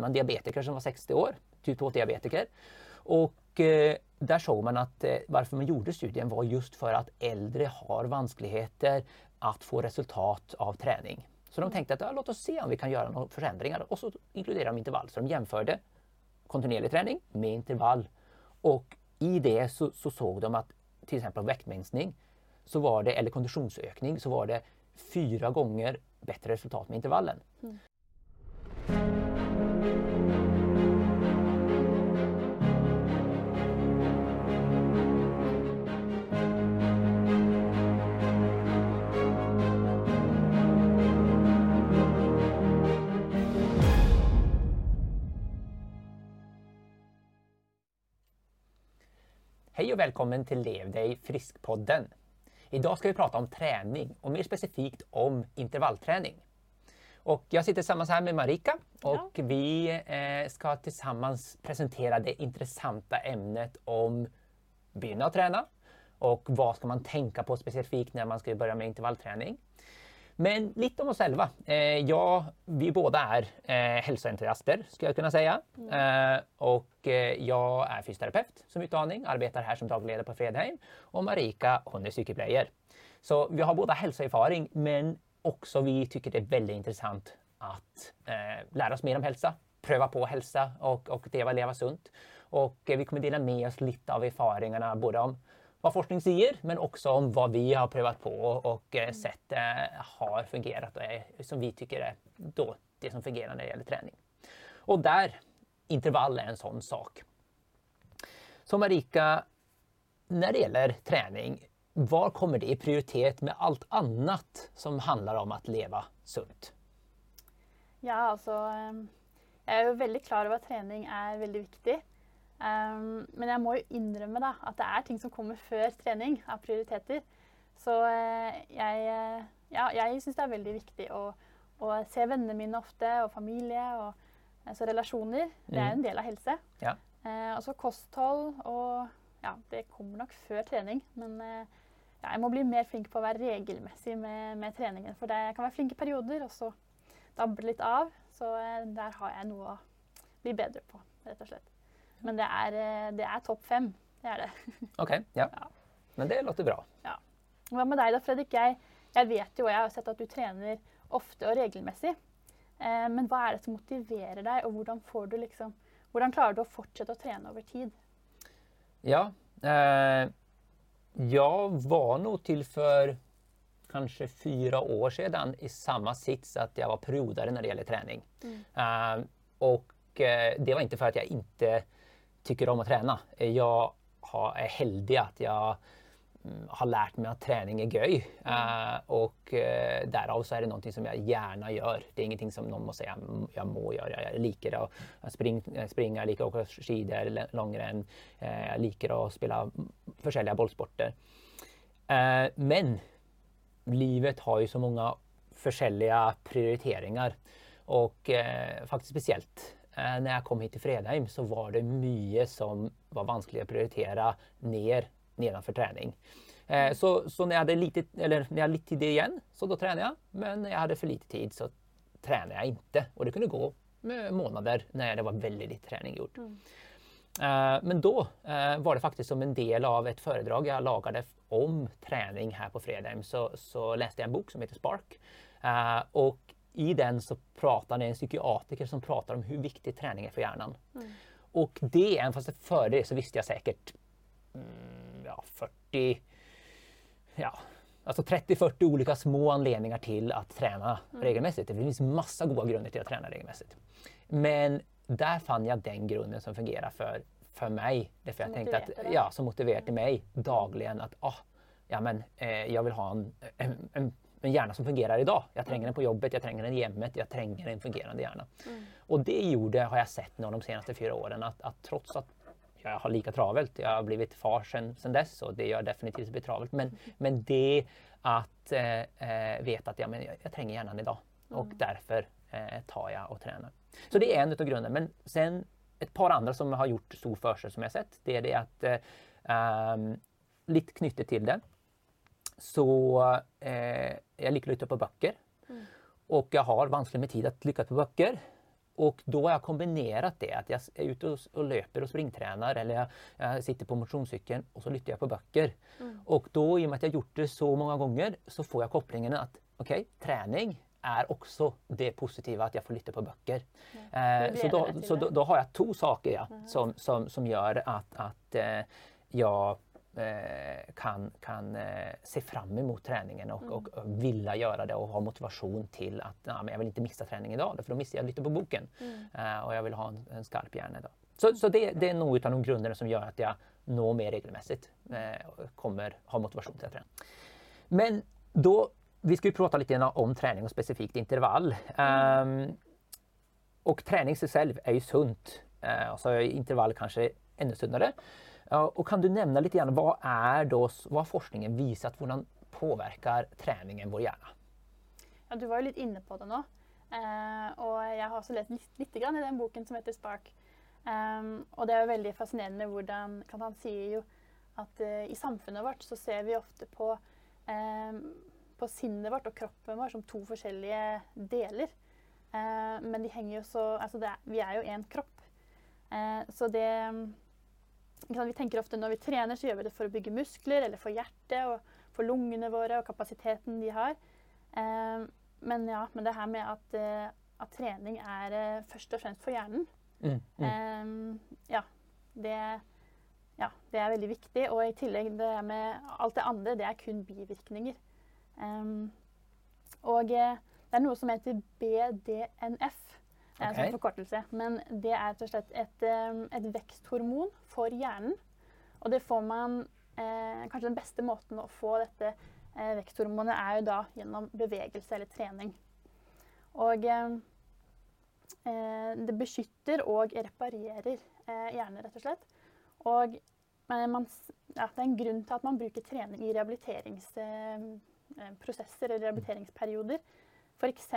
man diabetiker som var 60 år, typ 2-diabetiker. Och eh, där såg man att eh, varför man gjorde studien var just för att äldre har vanskligheter att få resultat av träning. Så de tänkte att ja, låt oss se om vi kan göra några förändringar och så inkluderade de intervall. Så de jämförde kontinuerlig träning med intervall. Och i det så, så såg de att till exempel väktminskning så var det, eller konditionsökning så var det fyra gånger bättre resultat med intervallen. Mm. Hej och välkommen till Lev dig frisk-podden. Idag ska vi prata om träning och mer specifikt om intervallträning. Och jag sitter tillsammans här med Marika och ja. vi eh, ska tillsammans presentera det intressanta ämnet om börja träna och vad ska man tänka på specifikt när man ska börja med intervallträning. Men lite om oss själva. Eh, ja, vi båda är eh, hälsoentusiaster skulle jag kunna säga. Mm. Eh, och eh, jag är fysioterapeut som utbildning, arbetar här som dagledare på Fredheim. Och Marika, hon är cykelplayer. Så vi har båda hälsoerfaring men också vi tycker det är väldigt intressant att eh, lära oss mer om hälsa, pröva på hälsa och, och leva, leva sunt. Och eh, vi kommer dela med oss lite av erfarenheterna både om vad forskning säger men också om vad vi har prövat på och eh, sett eh, har fungerat och är, som vi tycker är då det som fungerar när det gäller träning. Och där, intervall är en sån sak. Så Marika, när det gäller träning, var kommer det i prioritet med allt annat som handlar om att leva sunt? Ja, alltså eh, jag är väldigt klar över att träning är väldigt viktigt. Um, men jeg må jo innrømme da, at det er ting som kommer før trening av prioriteter. Så uh, jeg, uh, ja, jeg syns det er veldig viktig å, å, se vennene mine ofte, og familie. og altså relasjoner. Det er en mm. del av helse. Ja. Uh, og så kosthold og Ja, det kommer nok før trening. Men ja, jeg må bli mer flink på å være regelmessig med, med treningen. For det, jeg kan være flink i perioder, og så dabber det litt av. Så der har jeg noe å bli bedre på, rett og slett. Men det är, eh, det är topp fem. Det är det. Okej, okay, ja. ja. Men det låter bra. Ja. Vad med dig då Fredrik? Jag, jag vet ju och jag har sett att du tränar ofta och regelmässigt. Eh, men vad är det som motiverar dig och hur får du liksom, hur klarar du att fortsätta att träna över tid? Ja, eh, jag var nog till för kanske fyra år sedan i samma sits att jag var periodare när det gäller träning. Mm. Eh, och eh, det var inte för att jag inte tycker om att träna. Jag har, är heldig att jag mm, har lärt mig att träning är göj. Mm. Uh, och uh, därav så är det någonting som jag gärna gör. Det är ingenting som någon måste säga mm, jag må göra. Jag liker att spring, eh, springa, jag liker att åka skidor, långrenn. Uh, jag liker att spela mm, försäljliga bollsporter. men livet har ju så många försäljliga prioriteringar och faktiskt speciellt när jag kom hit till Fredheim så var det mycket som var vanskligt att prioritera ner nedanför träning. Eh, så, så när, jag hade lite, eller när jag hade lite tid igen så då tränade jag. Men när jag hade för lite tid så tränade jag inte. Och det kunde gå månader när det var väldigt lite träning gjort. Mm. Uh, men då var det faktiskt som en del av ett föredrag jag lagade om träning här på Fredheim så, så läste jag en bok som heter Spark. Och i den så pratar det en psykiatriker som pratar om hur viktig träning är för hjärnan. Mm. Och det, även fast före det så visste jag säkert mm, ja, 40, ja, alltså 30-40 olika små anledningar till att träna mm. regelmässigt. Det finns massa goda grunder till att träna regelmässigt. Men där fann jag den grunden som fungerar för, för mig. Därför jag tänkte att, ja, som motiverade mig dagligen att ah, ja, men, eh, jag vill ha en, en, en en hjärna som fungerar idag. Jag tränger den på jobbet, jag tränger den i hemmet, jag tränger en fungerande hjärna. Mm. Och det gjorde, har jag sett nu de senaste fyra åren, att, att trots att jag har lika travelt, jag har blivit far sedan, dess och det gör definitivt bli travelt. Men, mm. men det att eh, eh, veta att ja, men jag, jag tränger hjärnan idag och mm. därför eh, tar jag och tränar. Så det är en av grunderna. Men sen ett par andra som har gjort stor för sig som jag sett, det är det att eh, um, lite knutet till det så eh, jag att lyssna på böcker. Mm. Och jag har vanskligt med tid att lyckas på böcker. och då har jag kombinerat det, att jag är ute och, löper och springtränar eller jag, jag sitter på motionscykeln och så lyssnar jag på böcker. Mm. Och då i och med att jag gjort det så många gånger så får jag kopplingen att okej, okay, träning är också det positiva att jag får lyssna på böcker. Mm. Eh, så då, så då, då, har jag två saker ja, mm. som, som, som gör att, att eh, jag kan, kan eh, se fram emot träningen och, mm. och, och, vilja göra det och ha motivation till att ja, men jag vill inte missa träning idag för då missar jag lite på boken. Mm. Eh, och jag vill ha en, en skarp hjärna idag. Så, så det, det är nog av de grunderna som gör att jag når mer regelmässigt eh, och kommer ha motivation till att träna. Men då, vi ska ju prata lite om träning och specifikt intervall. Um, och träning sig själv är ju sunt. Uh, och så är intervall kanske ännu sundare. Och kan du nämna lite grann vad är då, vad har forskningen visat, hur den påverkar träningen vår hjärna? Ja, du var ju lite inne på det nu. Uh, eh, och jag har också läst lite grann i den boken som heter Spark. Um, och det är väldigt fascinerande hur han säger ju att uh, i samhället vårt så ser vi ofta på, um, på sinnet vårt och kroppen vår som två olika delar. Uh, men de hänger ju så, alltså det, vi är ju en kropp. Uh, så det vi tänker ofta när vi tränar så gör vi det för att bygga muskler eller för hjärtat och för lungorna våra och kapaciteten de har. Um, men ja, men det här med att, att träning är uh, först och främst för hjärnan. Mm, mm. Um, ja, det, ja, det är väldigt viktigt och i tillägg det med allt det andra, det är kun bivirkningar. Um, och uh, det är något som heter BDNF okay. som forkortelse. Men det är rett og slett et, et veksthormon for hjernen. Og det får man eh, Kanskje den bästa måten å få dette eh, veksthormonet er jo da gjennom bevegelse eller träning. Og eh, eh det beskytter og reparerer eh, hjernen, rett og slett. Og man, ja, det er en grunn til at man bruker trening i rehabiliteringsprosesser eller rehabiliteringsperioder. F.eks.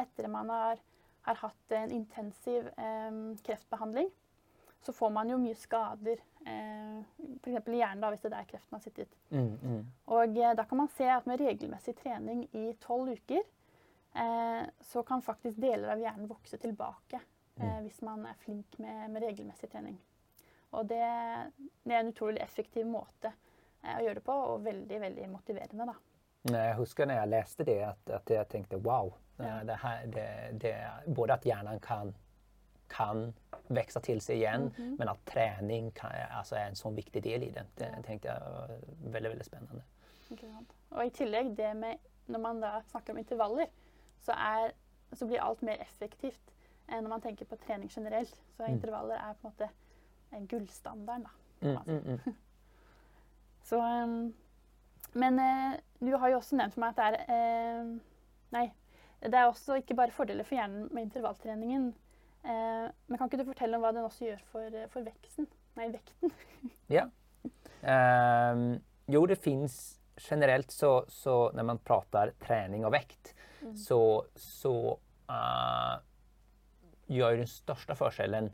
etter man har har hatt en intensiv eh, kreftbehandling, så får man jo mye skader. Eh, F.eks. i hjernen, da, hvis det er der kreften har sittet. Mm, mm. Og eh, da kan man se at med regelmessig trening i tolv uker, eh, så kan faktisk deler av hjernen vokse tilbake eh, mm. hvis man er flink med, med regelmessig trening. Og det, det, er en utrolig effektiv måte eh, å gjøre det på, og veldig, veldig motiverende, da. Jag huskar när jag läste det att, att jag tänkte wow, Ja. Det här, det, det, både att hjärnan kan, kan växa till sig igen mm -hmm. men att träning kan, alltså är en sån viktig del i det. Det ja. tänkte jag var väldigt, väldigt spännande. Och i tillägg det med när man då snackar om intervaller så, är, så blir allt mer effektivt än när man tänker på träning generellt. Så mm. intervaller är på något en guldstandard. Då, mm, mm, mm. så, um, men uh, du har ju också nämnt för mig att det är uh, Nej, det er også ikke bare fordeler for hjernen med intervalltreningen. Eh, men kan ikke du fortelle om hva den også gjør for, for veksten? Nei, vekten? ja. Um, jo, det finns generellt så, så när man pratar träning och vikt mm. så, så uh, gör den största fördelen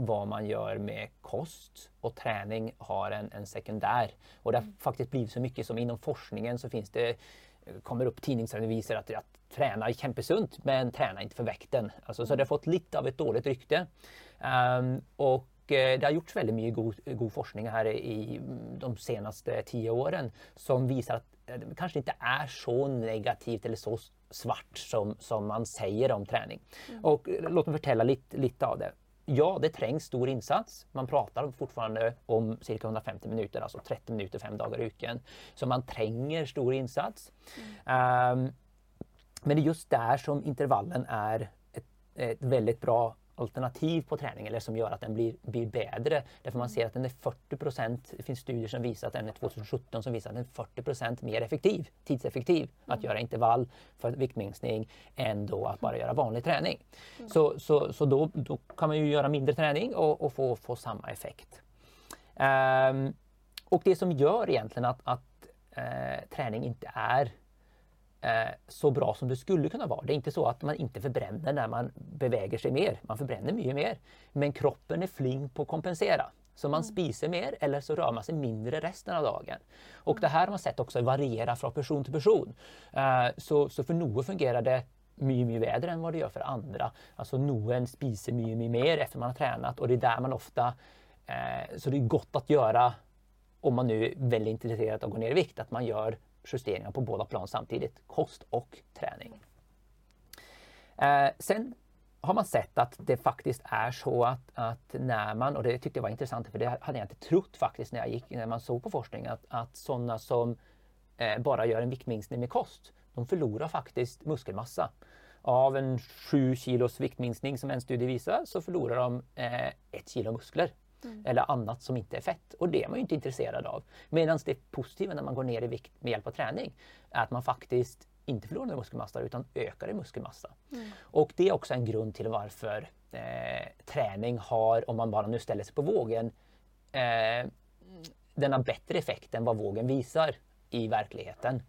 vad man gör med kost och träning har en, en sekundär. Och det har mm. faktiskt blivit så mycket som inom forskningen så finns det kommer upp tidningsanalyser att, att träna är kämpesunt men träna inte för vikten. Alltså, så det har fått lite av ett dåligt rykte. Um, och eh, det har gjorts väldigt mycket god, god forskning här i de senaste tio åren som visar att det kanske inte är så negativt eller så svart som, som man säger om träning. Mm. Och låt mig förtälla lite, lite av det. Ja, det trängs stor insats. Man pratar fortfarande om cirka 150 minuter, alltså 30 minuter fem dagar i veckan. Så man tränger stor insats. Mm. Um, men det är just där som intervallen är ett, ett väldigt bra alternativ på träning eller som gör att den blir, blir bättre. Därför man ser att den är 40 det finns studier som visar att den är 2017 som visar att den är 40% mer effektiv, tidseffektiv mm. att göra intervall för viktminskning än då att bara göra vanlig träning. Mm. Så, så, så då, då kan man ju göra mindre träning och, och få, få samma effekt. Um, och det som gör egentligen att, att uh, träning inte är så bra som det skulle kunna vara. Det är inte så att man inte förbränner när man beväger sig mer. Man förbränner mycket mer. Men kroppen är flink på att kompensera. Så man mm. spiser mer eller så rör man sig mindre resten av dagen. Och mm. det här har man sett också variera från person till person. Uh, så, så för några fungerar det mycket, mycket bättre än vad det gör för andra. Alltså noen spiser mycket, mycket mer efter man har tränat och det är där man ofta... Eh, så det är gott att göra om man nu är väldigt intresserad av att gå ner i vikt, att man gör justeringar på båda plan samtidigt, kost och träning. Eh, sen har man sett att det faktiskt är så att, att, när man, och det tyckte jag var intressant för det hade jag inte trott faktiskt när jag gick, när man såg på forskning, att, att sådana som eh, bara gör en viktminskning med kost, de förlorar faktiskt muskelmassa. Av en 7 kilos viktminskning som en studie visar så förlorar de eh, ett kilo muskler. Mm. Eller annat som inte är fett. Och det är man ju inte intresserad av. Medan det positiva när man går ner i vikt med hjälp av träning är att man faktiskt inte förlorar muskelmassa utan ökar i muskelmassa. Mm. Och det är också en grund till varför eh, träning har, om man bara nu ställer sig på vågen, eh, den har bättre effekt än vad vågen visar i verkligheten.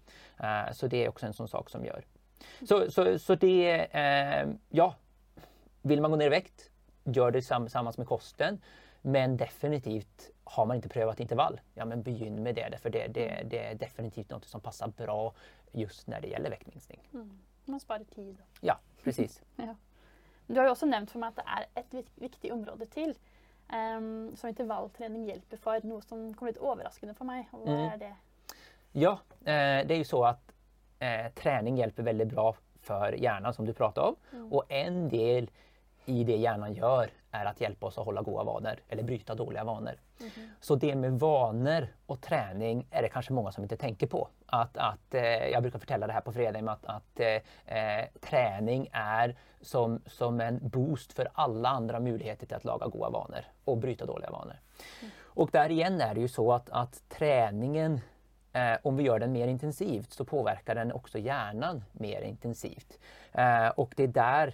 Uh, så det är också en sån sak som gör. Så, så, så det, uh, ja, vill man gå ner i vikt, gör det tillsammans med kosten. Men definitivt, har man inte prövat intervall, ja men begynn med det. För det, det, det är definitivt något som passar bra just när det gäller viktminskning. Mm. Man sparar tid. Ja, precis. ja. Du har ju också nämnt för mig att det är ett viktigt område till um, som intervallträning hjälper för. Något som kom lite överraskande för mig. Och vad mm. är det? Ja, eh, det är ju så att eh, träning hjälper väldigt bra för hjärnan som du pratade om. Mm. Och en del i det hjärnan gör är att hjälpa oss att hålla goda vanor eller bryta dåliga vanor. Mm. Så det med vanor och träning är det kanske många som inte tänker på. Att, att, eh, jag brukar förtälla det här på fredag att, att eh, eh, träning är som, som en boost för alla andra möjligheter till att laga goda vanor och bryta dåliga vanor. Mm. Och där igen är det ju så att, att träningen Eh, om vi gör den mer intensivt så påverkar den också hjärnan mer intensivt. Eh, och det är där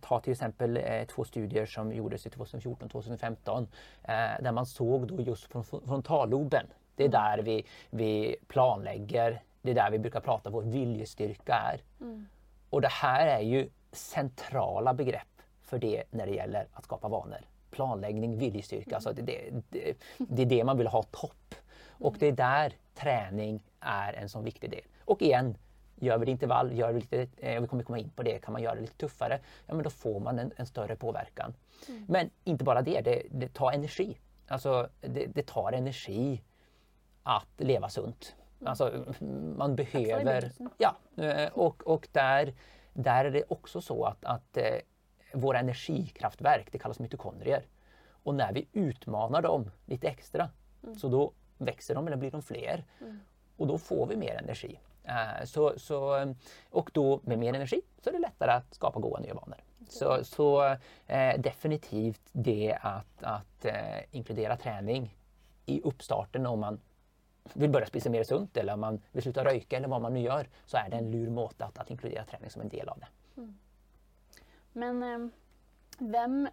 Ta till exempel eh, två studier som gjordes 2014-2015 eh, där man såg då just från frontalloben. Det är mm. där vi, vi planlägger, det är där vi brukar prata vår viljestyrka är. Mm. Och det här är ju centrala begrepp för det när det gäller att skapa vanor. Planläggning, viljestyrka, mm. alltså det, det, det, det är det man vill ha topp. Och det är där träning är en sån viktig del. Och igen, gör vi det intervall, gör vi lite, eh, vi kommer komma in på det, kan man göra det lite tuffare, ja men då får man en, en större påverkan. Mm. Men inte bara det, det, det tar energi. Alltså det, det, tar energi att leva sunt. Mm. Alltså man behöver... Ja, eh, och, och där, där är det också så att, att eh, våra energikraftverk, det kallas mitokondrier. Och när vi utmanar dem lite extra, mm. så då växer de eller blir de fler. Mm. Och då får vi mer energi. Uh, så, så, och då med mer energi så är det lättare att skapa goda nya vanor. Så, så uh, definitivt det att, att uh, inkludera träning i uppstarten om man vill börja spisa mer sunt eller om man vill sluta röka eller vad man nu gör så är det en lur måte att, att inkludera träning som en del av det. Mm. Men ehm, vem,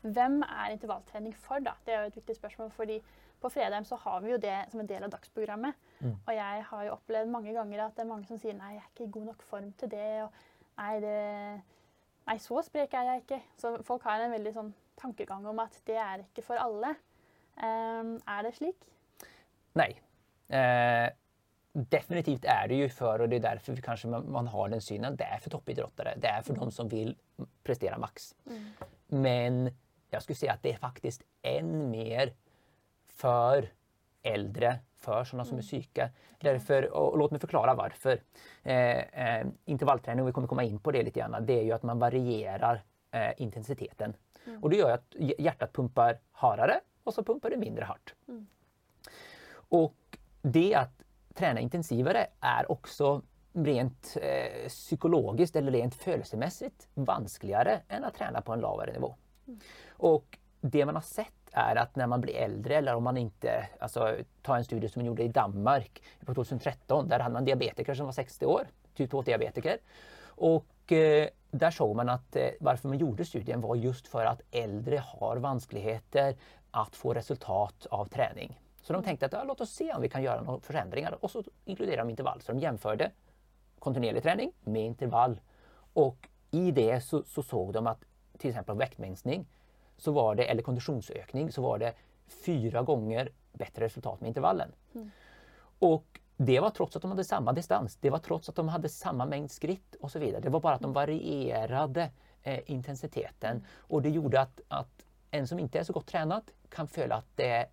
vem är intervallträning för då? Det är ett viktigt spörsmål för på fredag så har vi jo det som en del av dagsprogrammet. Mm. Og jeg har jo opplevd mange ganger at det er mange som sier nei, jeg er ikke i god nok form til det. Og nei, det, nei så sprek er jeg ikke. Så folk har en veldig sånn tankegang om at det er ikke for alle. Um, er det slik? Nej. Eh, definitivt är det ju för, och det är därför kanske man, man har den synen, det är för toppidrottare. Det är för de som vill prestera max. Mm. Men jag skulle säga att det är faktiskt än mer för äldre, för sådana som är mm. psyka. Därför, och låt mig förklara varför. Eh, eh, intervallträning, vi kommer komma in på det lite grann, det är ju att man varierar eh, intensiteten. Mm. Och det gör att hjärtat pumpar harare och så pumpar det mindre hårt. Mm. Och det att träna intensivare är också rent eh, psykologiskt eller rent födelsemässigt vanskligare än att träna på en lavare nivå. Mm. Och det man har sett är att när man blir äldre eller om man inte, alltså ta en studie som man gjorde i Danmark på 2013, där hade man diabetiker som var 60 år, typ 2-diabetiker. Och eh, där såg man att eh, varför man gjorde studien var just för att äldre har vanskligheter att få resultat av träning. Så de tänkte att ja, låt oss se om vi kan göra några förändringar och så inkluderade de intervall. Så de jämförde kontinuerlig träning med intervall. Och i det så, så såg de att till exempel viktminskning så var det, eller konditionsökning, så var det fyra gånger bättre resultat med intervallen. Mm. Och det var trots att de hade samma distans. Det var trots att de hade samma mängd skritt och så vidare. Det var bara att de varierade eh, intensiteten och det gjorde att, att en som inte är så gott tränad kan följa att det,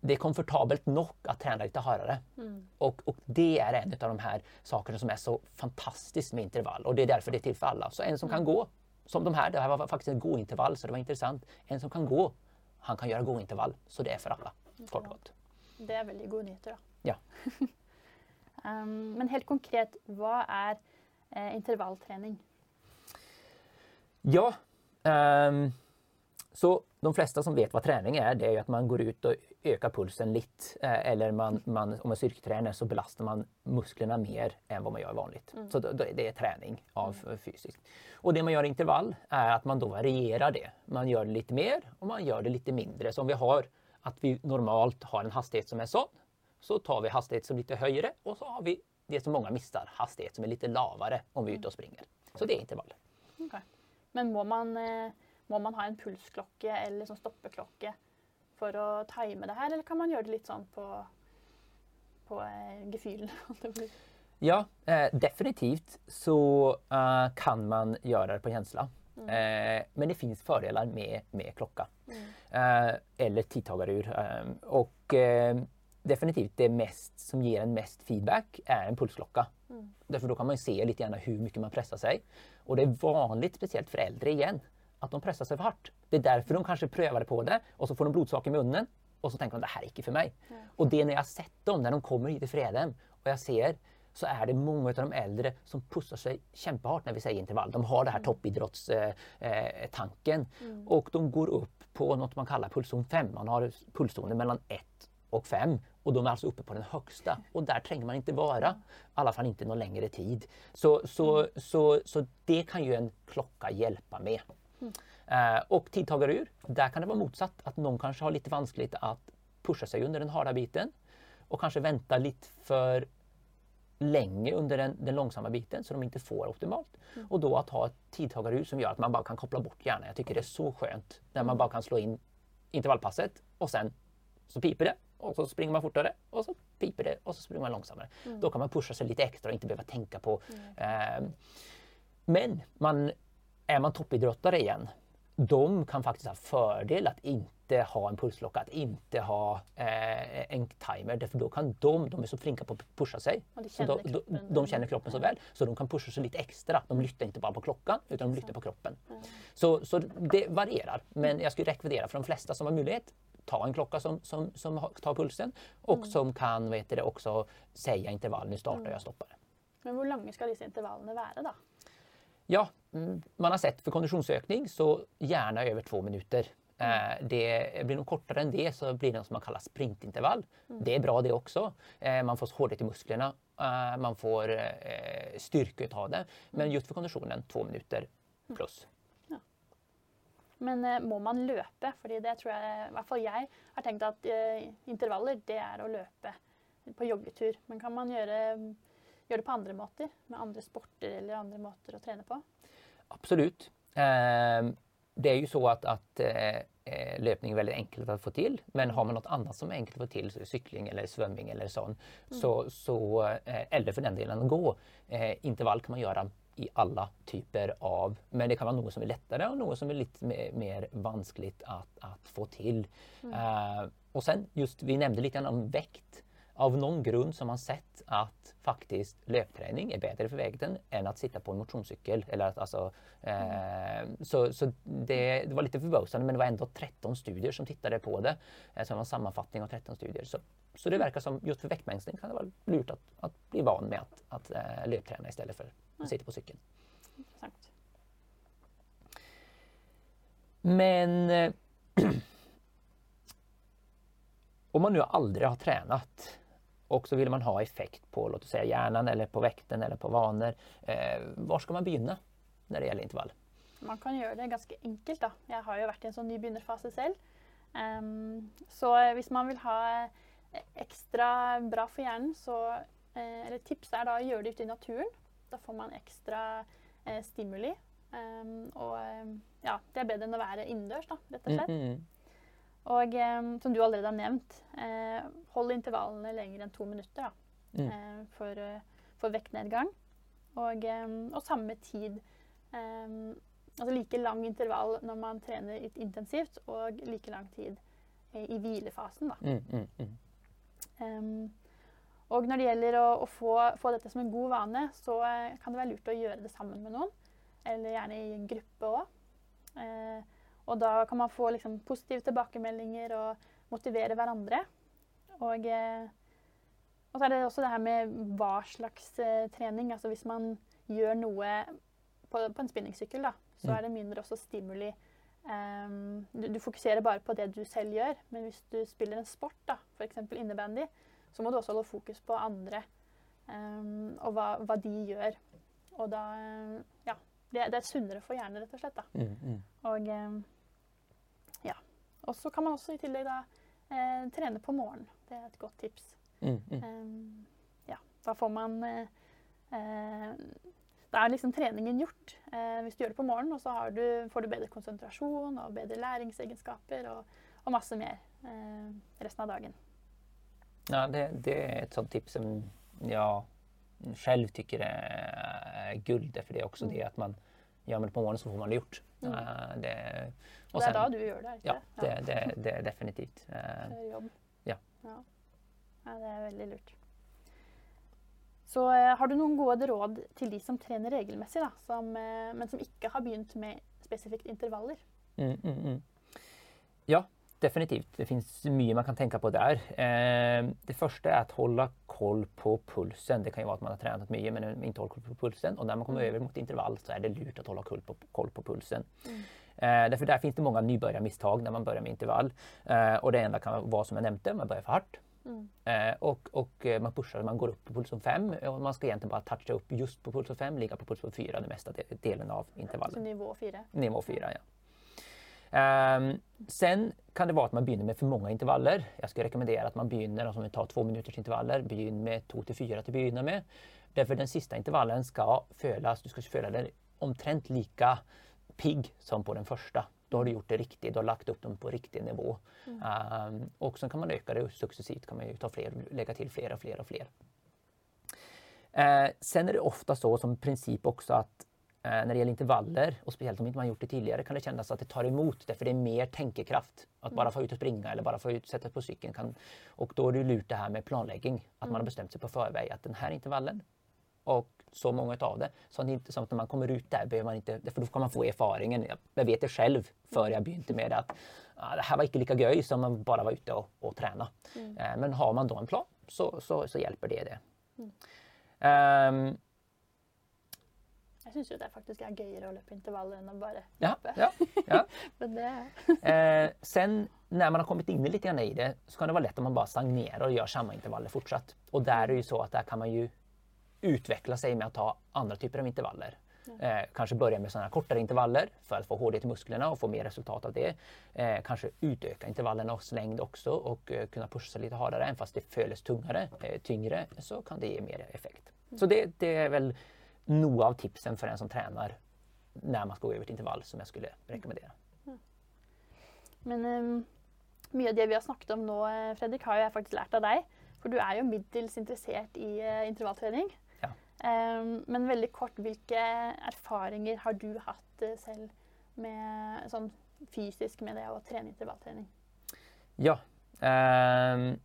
det är komfortabelt nog att träna lite hårdare. Mm. Och, och, det är en av de här sakerna som är så fantastiskt med intervall och det är därför det är till för alla. Så en som mm. kan gå, som de här, det här var faktiskt en gåintervall så det var intressant. En som kan gå, han kan göra gåintervall. Så det är för alla, kort och gott. Det är väldigt goda nyheter. Då. Ja. um, men helt konkret, vad är eh, intervallträning? Ja, um, så de flesta som vet vad träning är, det är att man går ut och ökar pulsen lite. Eh, eller man, man, om man styrketränar så belastar man musklerna mer än vad man gör vanligt. Mm. Så det är träning av mm. fysiskt. Och det man gör i intervall är att man då varierar det. Man gör det lite mer och man gör det lite mindre. Så om vi har att vi normalt har en hastighet som är sån, så tar vi hastighet som lite högre och så har vi det som många missar, hastighet som är lite lavare om vi är ute och springer. Så det är intervall. Okay. Men må man, eh, må man ha en pulsklocka eller som stoppeklocka för att tajma det här eller kan man göra det lite sån på, på eh, gefühlen? ja, eh, definitivt så uh, kan man göra det på känsla. Mm. Eh, men det finns fördelar med, med klocka. Mm. Eh, eller tidtagarur. Eh, och definitivt det mest som ger en mest feedback är en pulsklocka. Mm. Därför då kan man se lite grann hur mycket man pressar sig. Och det är vanligt, speciellt för äldre igen, att de pressar sig för hårt. Det är därför de kanske prövar på det och så får de blodsocker i munnen och så tänker de det här är inte för mig. Mm. Och det är när jag sett dem, när de kommer hit i Fredhem och jag ser så är det många av de äldre som pussar sig kämpehårt när vi säger intervall. De har det här mm. toppidrottstanken eh, mm. och de går upp på något man kallar pulszon 5. Man har pulszoner mellan 1 och 5 och de är alltså uppe på den högsta och där tränger man inte vara. I alla fall inte någon längre tid. Så, så, mm. så, så det kan ju en klocka hjälpa med. Mm. Uh, och tidtagarur, där kan det vara motsatt. Att någon kanske har lite vanskligt att pusha sig under den hårda biten och kanske vänta lite för länge under den, den, långsamma biten så de inte får optimalt. Mm. Och då att ha ett tidtagarur som gör att man bara kan koppla bort hjärnan. Jag tycker det är så skönt när man bara kan slå in intervallpasset och sen så piper det och så springer man fortare och så piper det och så springer man långsammare. Mm. Då kan man pusha sig lite extra och inte behöva tänka på. Mm. Eh, men man, är man toppidrottare igen, de kan faktiskt ha fördel att inte ha en pulsklocka, att inte ha eh, en timer. Därför då kan de, de är så flinka på att pusha sig. Så då, de, de känner kroppen så väl. Så de kan pusha sig lite extra. De lyssnar inte bara på klockan utan de lyssnar på kroppen. Mm. Så, så det varierar. Men jag skulle rekommendera för de flesta som har möjlighet ta en klocka som, som, som tar pulsen och mm. som kan vet det, också säga intervall, nu startar mm. jag, stoppar. Men hur långa ska dessa intervallerna vara då? Ja, man har sett för konditionsökning så gärna över två minuter. Mm. Eh, det blir nog kortare än det så blir det något som man kallar sprintintervall. Mm. Det är bra det också. Eh, man får hårdhet i musklerna, eh, man får styrka av det. Men mm. just för konditionen, två minuter mm. plus. Ja. Men må man löpa? För det tror jag, i alla fall jag har tänkt att intervaller det är att löpa på joggetur. Men kan man göra, göra det på andra måter? Med andra sporter eller andra måter att träna på? Absolut. Ehm, det är ju så att, att eh, eh, löpning är väldigt enkelt att få till. Men har man något annat som är enkelt att få till, så cykling eller svömning eller sån, mm. så, så, eh, eller för den delen gå. Intervall kan man göra i alla typer av, men det kan vara något som är lättare och något som är lite mer, mer vanskligt att, att få till. Mm. Uh, och sen just, vi nämnde lite grann om väkt av någon grund som man sett att faktiskt löpträning är bättre för vägden än att sitta på en motionscykel. Eller att, alltså, eh, så så det, det, var lite förbausande men det var ändå 13 studier som tittade på det. Eh, så det var en sammanfattning av 13 studier. Så, så det verkar som just för väktminskning kan det vara lurt att, att bli van med att, att eh, löpträna istället för att sitta på cykeln. Intressant. Men eh, om man nu aldrig har tränat och så vill man ha effekt på låt oss säga hjärnan eller på väkten eller på vanor. Eh, var ska man börja när det gäller intervall? Man kan göra det ganska enkelt. Då. Jag har ju varit i en sån nybegynnerfas själv. Um, så om man vill ha eh, extra bra för hjärnan så eh, eller tips är då att göra det ute i naturen. Då får man extra eh, stimuli. Um, och, ja, det är bättre än att vara indoors, då, rätt och slett. Mm. Og eh, som du allerede har nevnt, eh, hold intervallene lenger enn to minutter da, Mm. eh, for, eh, for vektnedgang. Og, eh, og samme tid eh, Altså like lang intervall når man trener intensivt, og like lang tid eh, i hvilefasen. da. Mm, mm. Ehm, og når det gjelder å, å få, få dette som en god vane, så eh, kan det være lurt å gjøre det sammen med noen. Eller gjerne i en gruppe òg. Og da kan man få liksom, positive tilbakemeldinger og motivere hverandre. Og, eh, og så er det også det her med hva slags eh, trening. Altså hvis man gjør noe på, på en spinningsykkel, da, så er det mindre også stimuli. Ehm, du, du fokuserer bare på det du selv gjør, men hvis du spiller en sport, da, f.eks. innebandy, så må du også holde fokus på andre ehm, og hva, hva de gjør. Og da eh, Ja. Det, det er sunnere for hjernen, rett og slett. da. Mm, mm. Og ja. Og så kan man tillegg da eh, trene på morgenen. Det er et godt tips. Mm, mm. Ehm, ja, da får man eh, eh, Da er liksom treningen gjort eh, hvis du gjør det på morgenen, og så du, får du bedre konsentrasjon og bedre læringsegenskaper og, og masse mer eh, resten av dagen. Ja, det, det är ett sånt tips som jag själv tycker är guld. För det är också Mm. det att man gör det på morgonen så får man det gjort. Mm. Eh, det, Og det er da du gjør det, Ja, det? det, det, det är definitivt. Eh, Før jobb. Ja. ja. Ja, Det er veldig lurt. Så eh, har du noen gode råd til de som trener regelmessig, da, som, eh, men som ikke har begynt med spesifikt intervaller? Mm, mm, mm. Ja, definitivt. Det finns mycket man kan tänka på där. Eh, det första är att hålla koll på pulsen. Det kan ju vara att man har tränat mycket men inte håller koll på pulsen. Och när man kommer Mm. över mot intervall så är det lurt att hålla koll på, koll på pulsen. Mm. Eh, därför där finns det många nybörjarmisstag när man börjar med intervall. Eh, och det enda kan vara som jag nämnde, man börjar för hårt. Mm. Eh, och, och eh, man pushar, man går upp på pulsen 5 och man ska egentligen bara toucha upp just på pulsen 5, ligga på pulsen 4 den mesta de- delen av intervallen. Så nivå fire. Nivå 4, ja. Ehm, sen kan det vara att man börjar med för många intervaller. Jag skulle rekommendera att man alltså om vi tar två minuters intervaller, begynn med 2 till 4 till att börja med. Därför den sista intervallen ska fölas, du ska föla den omtrent lika pigg som på den första. Då har du gjort det riktigt, du har lagt upp dem på riktig nivå. Ehm, och sen kan man öka det successivt, kan man ju ta fler, lägga till fler och fler och fler. Eh, sen är det ofta så som princip också att när det gäller intervaller och speciellt om inte man gjort det tidigare kan det kännas att det tar emot därför det är mer tänkekraft. Att bara få ut och springa eller bara få ut sätta på cykeln. Kan, och då är det lurt det här med planläggning. Att man har bestämt sig på förväg att den här intervallen och så många av det. Så att det inte som att när man kommer ut där behöver man inte, för då kan man få erfaringen. Jag, vet det själv före jag begynte med det att ah, det här var inte lika göj som man bara var ute och, och träna. Eh, men har man då en plan så, så, så hjälper det det. Ehm, Jeg syns jo det faktisk er gøyere å løpe intervaller enn å bare ja, løpe. ja, ja. Det Eh, sen när man har kommit in lite grann i det så kan det vara lätt om man bara stagnerar och gör samma intervaller fortsatt. Och där är det ju så att där kan man ju utveckla sig med att ta andra typer av intervaller. Eh, kanske börja med sådana kortare intervaller för att få hårdhet i musklerna och få mer resultat av det. Eh, kanske utöka intervallernas längd också och eh, kunna pusha sig lite hårdare. Även fast det föles tungare, eh, tyngre så kan det ge mer effekt. Så det, det är väl nog av tipsen för en som tränar när man ska gå över till intervall som jag skulle rekommendera. Men um, mye av det vi har snakket om nå, eh, Fredrik, har jo jeg faktisk lært av deg. For du er jo middels interessert i eh, intervalltrening. Ja. Um, men veldig kort, hvilke erfaringer har du hatt eh, selv med, sånn fysisk med det å trene intervalltrening? Ja. ehm,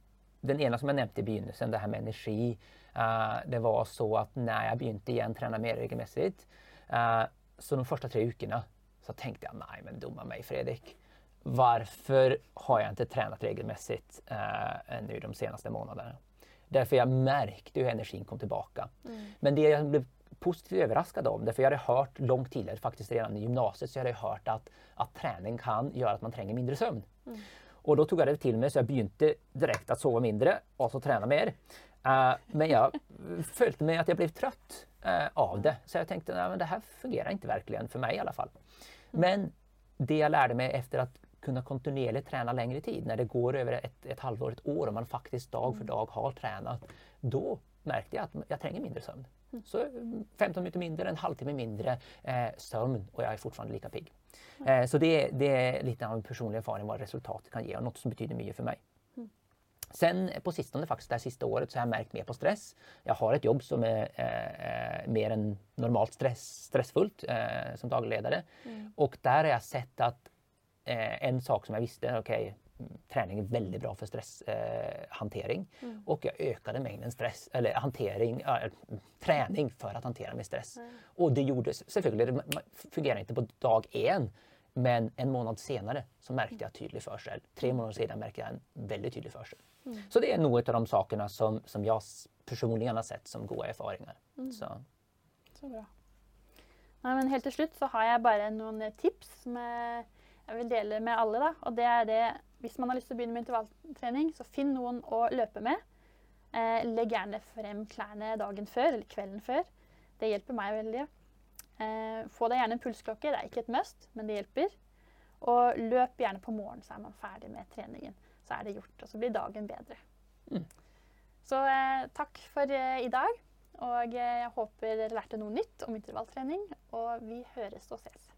den ena som jag nämnde i begynnelsen, det här med energi. Eh, det var så att när jag begynte igen träna mer regelmässigt, eh, så de första tre veckorna så tänkte jag, nej men dumma mig Fredrik. Varför har jag inte tränat regelmässigt eh, nu de senaste månaderna? Därför jag märkte hur energin kom tillbaka. Men det jag blev positivt överraskad om, därför jag hade hört långt tidigare, faktiskt redan i gymnasiet, så jag hade hört att, att träning kan göra att man tränger mindre sömn. Och då tog jag det till mig så jag begynte direkt att sova mindre och så träna mer. Eh, men jag följde med att jag blev trött eh, av det. Så jag tänkte att det här fungerar inte verkligen för mig i alla fall. Men det jag lärde mig efter att kunna kontinuerligt träna längre tid, när det går över ett, ett halvår, ett år och man faktiskt dag för dag har tränat, då märkte jag att jag tränger mindre sömn. Så mm, 15 minuter mindre, en halvtimme mindre eh, sömn och jag är fortfarande lika pigg. Eh, så det, det, är lite av en personlig erfarenhet vad resultatet kan ge och något som betyder mycket för mig. Sen på sistone, faktiskt det här sista året, så har jag märkt mer på stress. Jag har ett jobb som är eh, mer än normalt stress, stressfullt eh, som dagledare. Mm. Och där har jag sett att eh, en sak som jag visste, okej, okay, träning är väldigt bra för stresshantering. Eh, mm. Och jag ökade mängden stress, eller hantering, äh, träning för att hantera min stress. Mm. Och det gjordes, selvfølgelig, det fungerar inte på dag en. Men en månad senare så märkte jag tydlig försel. Tre månader senare märkte jag en väldigt tydlig försel. Mm. Så det är nog av de sakerna som, som jag personligen har sett som goda erfarenheter. Mm. Så. så bra. Ja, men helt till slut så har jag bara några tips som jag, vill dela med alla. Då. Och det är det Hvis man har til å begynne med intervalltrening, så finn noen å løpe med. Eh, legg gjerne frem klærne dagen før eller kvelden før. Det hjelper meg veldig. Eh, få deg gjerne en pulsklokke. Det er ikke et must, men det hjelper. Og løp gjerne på morgenen, så er man ferdig med treningen. Så er det gjort, og så blir dagen bedre. Mm. Så eh, takk for eh, i dag. Og eh, jeg håper dere lærte noe nytt om intervalltrening. Og vi høres og ses.